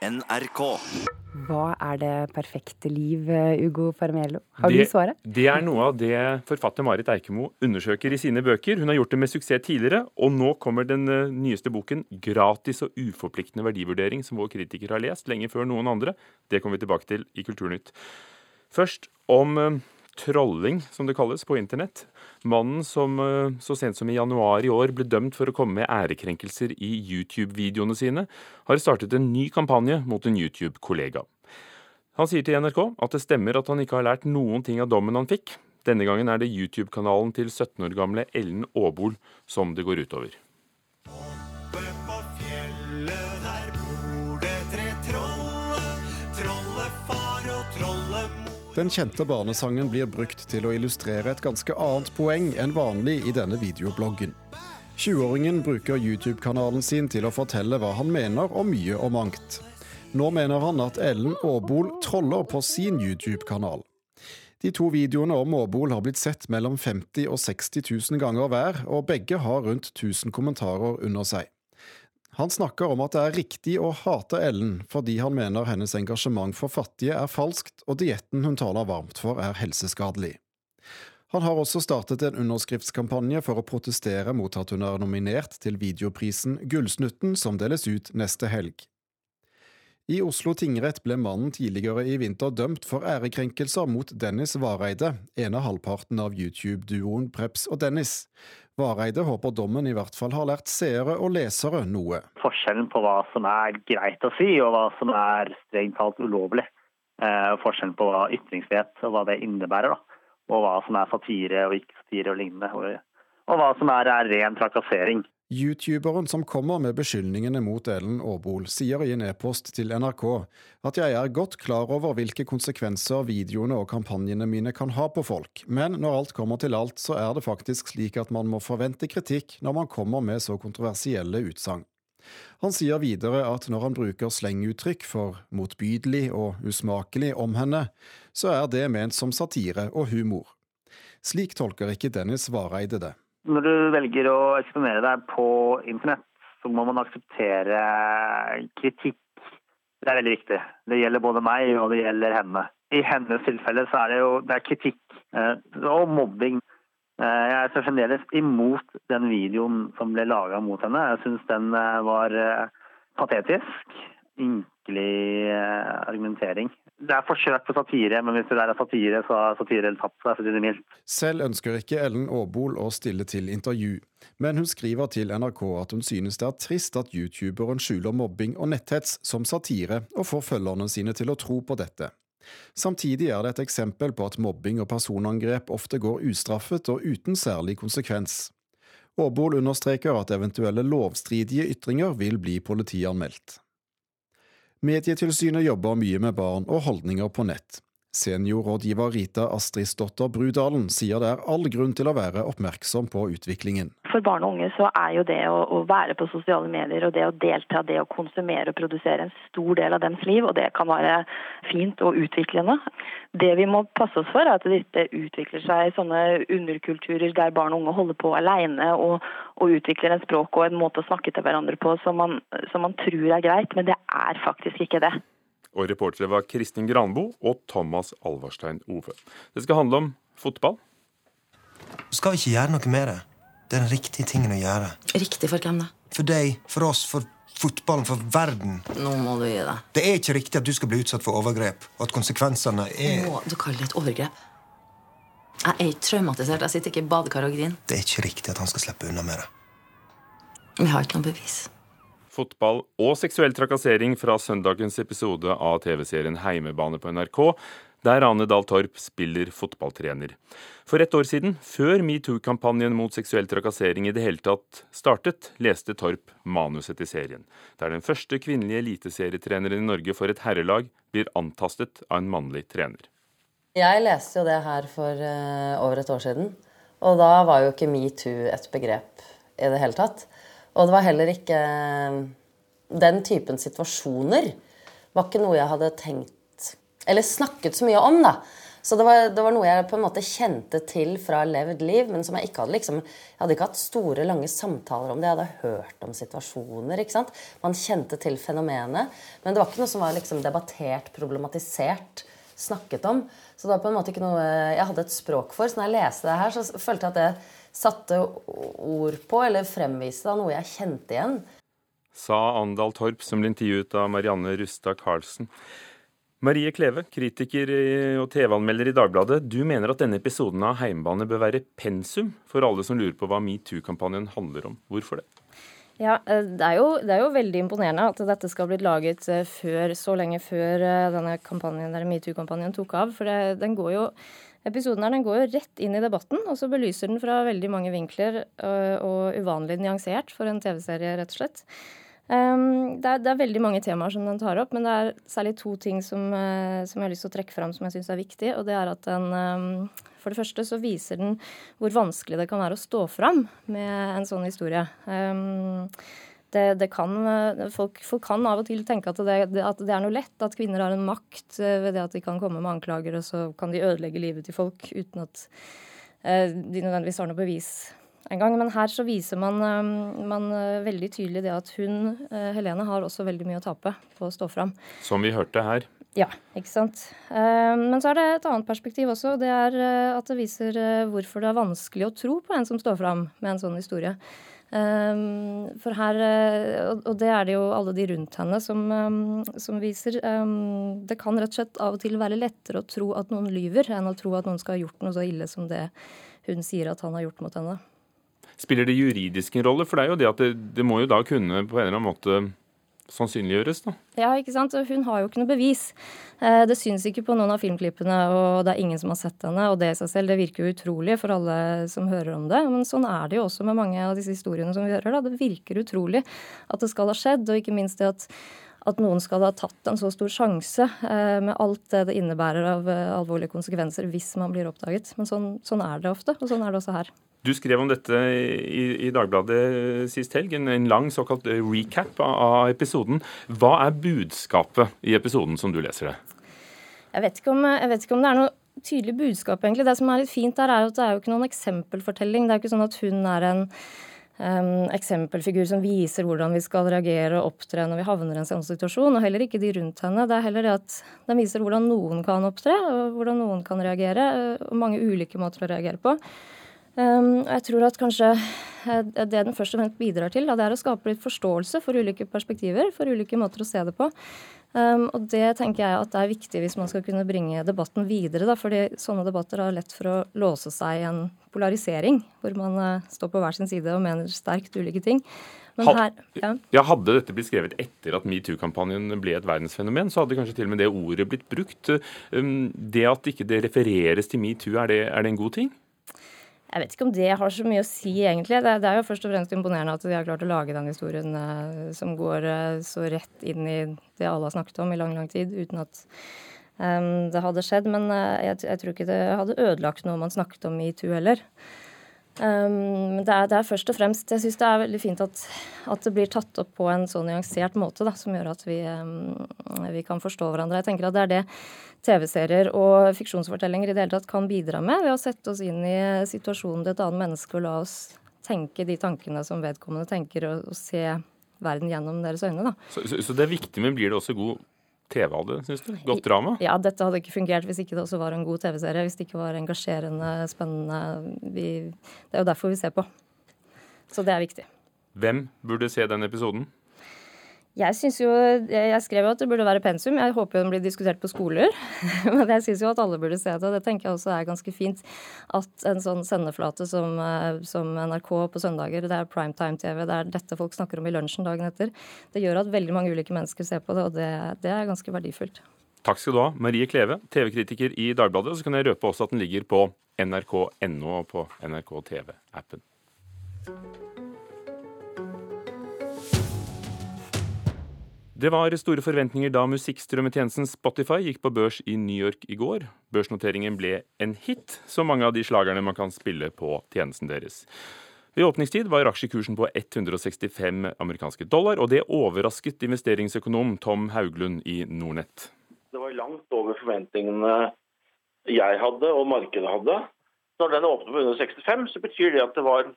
NRK. Hva er det perfekte liv, Ugo Fermelo? Har det, du svaret? Det er noe av det forfatter Marit Eikemo undersøker i sine bøker. Hun har gjort det med suksess tidligere, og nå kommer den eh, nyeste boken 'Gratis og uforpliktende verdivurdering', som vår kritiker har lest lenge før noen andre. Det kommer vi tilbake til i Kulturnytt. Først om eh, trolling, som det kalles, på internett. Mannen som eh, så sent som i januar i år ble dømt for å komme med ærekrenkelser i YouTube-videoene sine, har startet en ny kampanje mot en YouTube-kollega. Han sier til NRK at det stemmer at han ikke har lært noen ting av dommen han fikk. Denne gangen er det YouTube-kanalen til 17 år gamle Ellen Aabol som det går utover. Den kjente barnesangen blir brukt til å illustrere et ganske annet poeng enn vanlig i denne videobloggen. 20-åringen bruker YouTube-kanalen sin til å fortelle hva han mener om mye og mangt. Nå mener han at Ellen Aabol troller på sin YouTube-kanal. De to videoene om Aabol har blitt sett mellom 50 og 60 000 ganger hver, og begge har rundt 1000 kommentarer under seg. Han snakker om at det er riktig å hate Ellen, fordi han mener hennes engasjement for fattige er falskt, og dietten hun taler varmt for er helseskadelig. Han har også startet en underskriftskampanje for å protestere mot at hun er nominert til videoprisen Gullsnutten, som deles ut neste helg. I Oslo tingrett ble mannen tidligere i vinter dømt for ærekrenkelser mot Dennis Vareide, ene halvparten av YouTube-duoen Preps og Dennis. Vareide håper dommen i hvert fall har lært seere og lesere noe. Forskjellen på hva som er greit å si, og hva som er strengt talt ulovlig. Eh, forskjellen på hva ytringsfrihet og hva det innebærer. Da. Og hva som er satire og ikke satire og lignende. Og, og hva som er, er ren trakassering. Youtuberen som kommer med beskyldningene mot Ellen Aabol, sier i en e-post til NRK at jeg er godt klar over hvilke konsekvenser videoene og kampanjene mine kan ha på folk, men når alt kommer til alt, så er det faktisk slik at man må forvente kritikk når man kommer med så kontroversielle utsagn. Han sier videre at når han bruker slenguttrykk for motbydelig og usmakelig om henne, så er det ment som satire og humor. Slik tolker ikke Dennis Vareide det. Når du velger å eksponere deg på internett, så må man akseptere kritikk. Det er veldig viktig. Det gjelder både meg og det gjelder henne. I hennes tilfelle så er det jo det er kritikk eh, og mobbing. Eh, jeg er fremdeles imot den videoen som ble laga mot henne. Jeg syns den eh, var patetisk. Ynkelig argumentering. Det er forsøk på satire, men hvis det der er satire, så har satire tapt seg, for å si det mildt. Selv ønsker ikke Ellen Aabol å stille til intervju, men hun skriver til NRK at hun synes det er trist at youtuberen skjuler mobbing og netthets som satire, og får følgerne sine til å tro på dette. Samtidig er det et eksempel på at mobbing og personangrep ofte går ustraffet og uten særlig konsekvens. Aabol understreker at eventuelle lovstridige ytringer vil bli politianmeldt. Medietilsynet jobber mye med barn og holdninger på nett. Seniorrådgiver Rita Astridsdotter Brudalen sier det er all grunn til å være oppmerksom på utviklingen. For barn og unge så er jo det å, være på sosiale medier og det å delta, det å konsumere og produsere en stor del av deres liv, og det kan være fint og utviklende. Det vi må passe oss for, er at dette utvikler seg i sånne underkulturer der barn og unge holder på alene og, og utvikler en språk og en måte å snakke til hverandre på som man, som man tror er greit, men det er faktisk ikke det. Og reportere var Kristin Granbo og Thomas Alvarstein Ove. Det skal handle om fotball. Skal vi ikke gjøre noe med det. Det er den riktige tingen å gjøre. Riktig for hvem da? For deg, for oss, for fotballen, for verden. Nå må du gi deg. Det er ikke riktig at du skal bli utsatt for overgrep, og at konsekvensene er Må du kalle det et overgrep? Jeg er ikke traumatisert. Jeg sitter ikke i badekar og griner. Det er ikke riktig at han skal slippe unna med det. Vi har ikke noe bevis fotball og seksuell trakassering fra søndagens episode av TV-serien Heimebane på NRK, der Ane Dahl Torp spiller fotballtrener. For ett år siden, før metoo-kampanjen mot seksuell trakassering i det hele tatt startet, leste Torp manuset til serien, der den første kvinnelige eliteserietreneren i Norge for et herrelag blir antastet av en mannlig trener. Jeg leste jo det her for uh, over et år siden, og da var jo ikke metoo et begrep i det hele tatt. Og det var heller ikke Den typen situasjoner var ikke noe jeg hadde tenkt Eller snakket så mye om, da. Så det var, det var noe jeg på en måte kjente til fra levd liv, men som jeg ikke hadde liksom Jeg hadde ikke hatt store, lange samtaler om det. Jeg hadde hørt om situasjoner. ikke sant? Man kjente til fenomenet. Men det var ikke noe som var liksom debattert, problematisert, snakket om. Så det var på en måte ikke noe jeg hadde et språk for. Så når jeg leste det her, så følte jeg at det satte ord på, eller fremviste da, noe jeg kjente igjen. Sa Andal Torp, som ble intervjuet av Marianne Rustad Karlsen. Marie Kleve, kritiker og TV-anmelder i Dagbladet. Du mener at denne episoden av Heimbane bør være pensum for alle som lurer på hva metoo-kampanjen handler om. Hvorfor det? Ja, eh, det er, jo, det er jo veldig imponerende at dette skal blitt laget eh, før, så lenge før eh, denne kampanjen, der metoo-kampanjen tok av. For det, den går jo, episoden her den går jo rett inn i debatten, og så belyser den fra veldig mange vinkler øh, og uvanlig nyansert for en TV-serie, rett og slett. Um, det, er, det er veldig mange temaer som den tar opp, men det er særlig to ting som, uh, som jeg har lyst til å trekke fram som jeg syns er viktig. Og det er at den um, For det første så viser den hvor vanskelig det kan være å stå fram med en sånn historie. Um, det, det kan, eh, folk, folk kan av og til tenke at det, at det er noe lett, at kvinner har en makt eh, ved det at de kan komme med anklager, og så kan de ødelegge livet til folk uten at eh, de nødvendigvis har noe bevis engang. Men her så viser man, eh, man eh, veldig tydelig det at hun, eh, Helene, har også veldig mye å tape på å stå fram. Som vi hørte her. Ja, ikke sant. Eh, Men så er det et annet perspektiv også. Det er eh, at det viser eh, hvorfor det er vanskelig å tro på en som står fram med en sånn historie. Eh, For her, eh, og- det er det jo alle de rundt henne som, eh, som viser. Eh, Det kan rett og slett av og til være lettere å tro at noen lyver, enn å tro at noen skal ha gjort noe så ille som det hun sier at han har gjort mot henne. Spiller det juridisk en rolle? For det er jo det at det, det må jo da kunne på en eller annen måte sannsynliggjøres, da. Ja, ikke sant? Hun har jo ikke noe bevis. Eh, Det syns ikke på noen av filmklippene, og det er ingen som har sett henne. Og det i seg selv, det virker jo utrolig for alle som hører om det. Men sånn er det jo også med mange av disse historiene som vi hører. da. Det virker utrolig at det skal ha skjedd, og ikke minst det at at noen skal ha tatt en så stor sjanse eh, med alt det det innebærer av eh, alvorlige konsekvenser hvis man blir oppdaget. Men sånn, sånn er det ofte, og sånn er det også her. Du skrev om dette i, i Dagbladet sist helg, en, en lang såkalt recap av, av episoden. Hva er budskapet i episoden som du leser det? Jeg vet, ikke om, jeg vet ikke om det er noe tydelig budskap, egentlig. Det som er litt fint der, er at det er jo ikke noen eksempelfortelling. Det er jo ikke sånn at hun er en eksempelfigur som viser hvordan vi skal reagere og opptre når vi havner i en sånn situasjon, og heller ikke de rundt henne. Det er heller det at den viser hvordan noen kan opptre, og hvordan noen kan reagere, og mange ulike måter å reagere på. Og jeg tror at kanskje det den først og fremst bidrar til, det er å skape litt forståelse for ulike perspektiver, for ulike måter å se det på. Um, og det tenker jeg at det er viktig hvis man skal kunne bringe debatten videre. Da, fordi sånne debatter har lett for å låse seg i en polarisering, hvor man eh, står på hver sin side og mener sterkt ulike ting. Her, ja. Ja, Hadde dette blitt skrevet etter at metoo-kampanjen ble et verdensfenomen, så hadde kanskje til og med det ordet blitt brukt. Um, Det at ikke det refereres til metoo, er det, er det en god ting? Jeg vet ikke om det har så mye å si, egentlig. Det, det er jo først og fremst imponerende at de har klart å lage den historien eh, som går eh, så rett inn i det alle har snakket om i lang, lang tid, uten at em, det hadde skjedd. Men eh, jeg, jeg tror ikke det hadde ødelagt noe man snakket om i metoo heller. Um, det, er, det er først og fremst Jeg syns det er veldig fint at, at det blir tatt opp på en så nyansert måte da, som gjør at vi, um, vi kan forstå hverandre. Jeg tenker at det er det TV-serier og fiksjonsfortellinger i det hele tatt kan bidra med, ved å sette oss inn i situasjonen til et annet menneske og la oss tenke de tankene som vedkommende tenker, og, og se verden gjennom deres øyne. da. Så, så, så det er viktig, men blir det også god TV av det, syns du? Godt drama? Ja, dette hadde ikke fungert hvis ikke det også var en god TV-serie. Hvis det ikke var engasjerende, spennende. Vi, det er jo derfor vi ser på. Så det er viktig. Hvem burde se den episoden? Jeg synes jo, jeg skrev jo at det burde være pensum. Jeg håper jo den blir diskutert på skoler. Men jeg syns jo at alle burde se det. Og det tenker jeg også er ganske fint. At en sånn sendeflate som, eh, som NRK på søndager, det er primetime-TV, det er dette folk snakker om i lunsjen dagen etter, det gjør at veldig mange ulike mennesker ser på det, og det, det er ganske verdifullt. Takk skal du ha, Marie Kleve, TV-kritiker i Dagbladet. Så kan jeg røpe også at den ligger på nrk.no og på NRK TV-appen. Det var store forventninger da musikkstrømmetjenesten Spotify gikk på børs i New York i går. Børsnoteringen ble en hit, som mange av de slagerne man kan spille på tjenesten deres. Ved åpningstid var aksjekursen på 165 amerikanske dollar, og det overrasket investeringsøkonom Tom Hauglund i Nordnett. Det var langt over forventningene jeg hadde og markedet hadde. Når den åpnet på 165, så betyr det at det var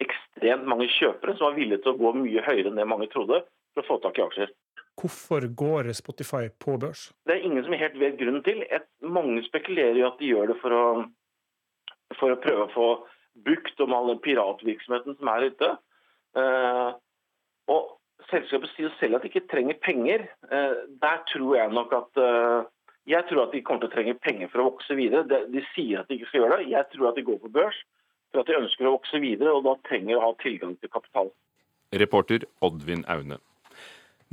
ekstremt mange kjøpere som var villige til å gå mye høyere enn det mange trodde for å få tak i aksjer. Hvorfor går Spotify på børs? Det er ingen som helt vet grunnen til. Et, mange spekulerer jo at de gjør det for å, for å prøve å få bukt om all den piratvirksomheten som er ute. Uh, og selskapet sier selv at de ikke trenger penger. Uh, der tror jeg nok at uh, Jeg tror at de kommer til å trenge penger for å vokse videre. De, de sier at de ikke skal gjøre det. Jeg tror at de går på børs for at de ønsker å vokse videre, og da trenger de å ha tilgang til kapital. Reporter Oddvin Aune.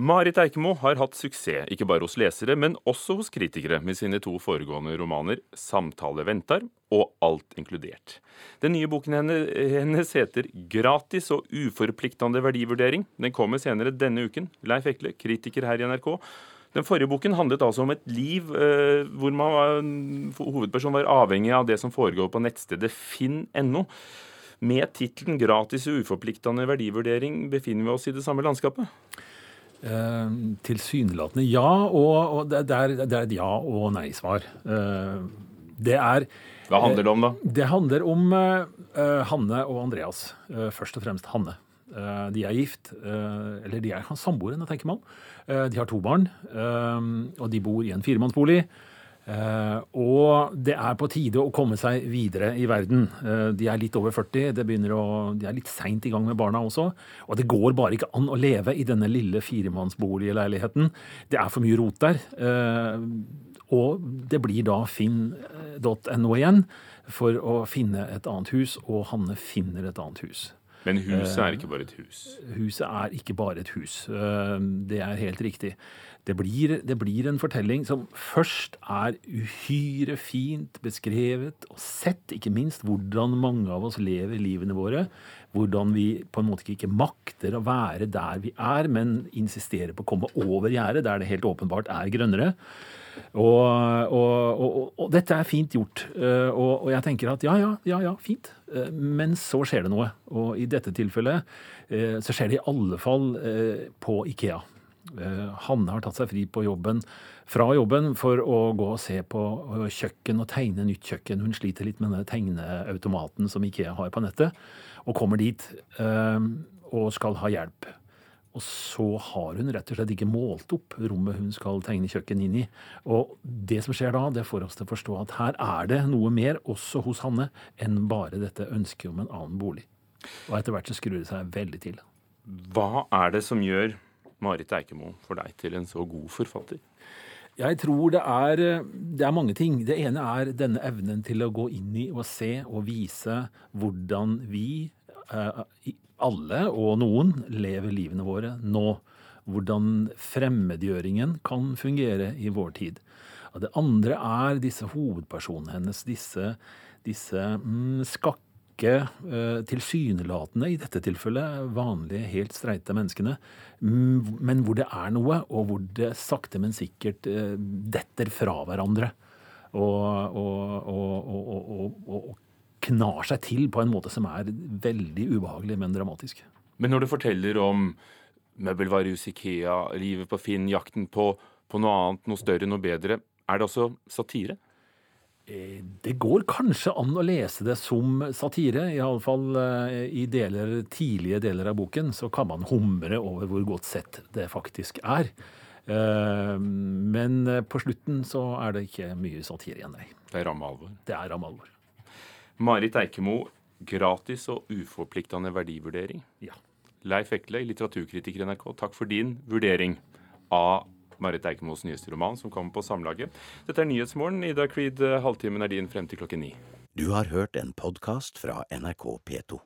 Marit Eikemo har hatt suksess, ikke bare hos lesere, men også hos kritikere, med sine to foregående romaner 'Samtale ventar' og 'Alt inkludert'. Den nye boken hennes heter 'Gratis og uforpliktende verdivurdering'. Den kommer senere denne uken. Leif Ekle, kritiker her i NRK. Den forrige boken handlet altså om et liv eh, hvor man hovedpersonen var avhengig av det som foregår på nettstedet finn.no. Med tittelen 'Gratis og uforpliktende verdivurdering' befinner vi oss i det samme landskapet? Eh, tilsynelatende ja, og, og det, er, det, er, et ja- og nei-svar. Eh, det er Hva handler det om, da? Det handler om eh, Hanne og Andreas. Eh, først og fremst Hanne. Eh, de er gift, eh, eller de er samboere, tenker man. de har to barn, og de bor i en firemannsbolig. Uh, og det er på tide å komme seg videre i verden. Uh, de er litt over 40, å, de er litt seint i gang med barna også. Og det går bare ikke an å leve i denne lille firemannsboligleiligheten. Det er for mye rot der. Uh, og det blir da finn.no igjen for å finne et annet hus, og Hanne finner et annet hus. Men huset er ikke bare et hus? Huset er ikke bare et hus. Det er helt riktig. Det blir, det blir, en fortelling som først er uhyre fint beskrevet og sett, ikke minst hvordan mange av oss lever livene våre. Hvordan vi på en måte ikke makter å være der vi er, men insisterer på å komme over gjerdet, der det helt åpenbart er grønnere. Og, og, og, og, dette er fint gjort. Og, jeg tenker at ja, ja, ja, ja, fint. Men så skjer det noe. Og i dette tilfellet så skjer det i alle fall på Ikea. Eh, Hanne har tatt seg fri på jobben, fra jobben for å gå og se på kjøkken og tegne nytt kjøkken. Hun sliter litt med denne tegneautomaten som Ikea har på nettet, og kommer dit eh, og skal ha hjelp. Og så har hun rett og slett ikke målt opp rommet hun skal tegne kjøkken inn i. Og det som skjer da, det får oss til å forstå at her er det noe mer, også hos Hanne, enn bare dette ønsket om en annen bolig. Og etter hvert så skrur det seg veldig til. Hva er det som gjør Marit Eikemo for deg til en så god forfatter? Jeg tror det er, det er, mange ting. Det ene er denne evnen til å gå inn i og se og vise hvordan vi, eh, alle og noen, lever livene våre nå. Hvordan fremmedgjøringen kan fungere i vår tid. Det andre er disse hovedpersonene hennes, disse, disse mm, ikke uh, tilsynelatende, i dette tilfellet vanlige, helt streite menneskene, men hvor det er noe, og hvor det sakte, men sikkert uh, detter fra hverandre. Og, og, og, og, knar seg til på en måte som er veldig ubehagelig, men dramatisk. Men når du forteller om møbelvarehus Ikea, livet på Finn, jakten på, på noe annet, noe større, noe bedre, er det også satire? Eh, det går kanskje an å lese det som satire. Iallfall eh, i deler, tidlige deler av boken så kan man humre over hvor godt sett det faktisk er. Eh, men på slutten så er det ikke mye satire igjen, nei. Det er ramme alvor? Det er ramme alvor. Marit Eikemo, gratis og uforpliktende verdivurdering. Ja. Leif Ekle, litteraturkritiker i NRK, takk for din vurdering av Marit Eikemos nyeste roman, som kommer på Samlaget. Dette er Nyhetsmorgen. Ida Creed, halvtimen er din frem til klokken ni. Du har hørt en podkast fra NRK P2.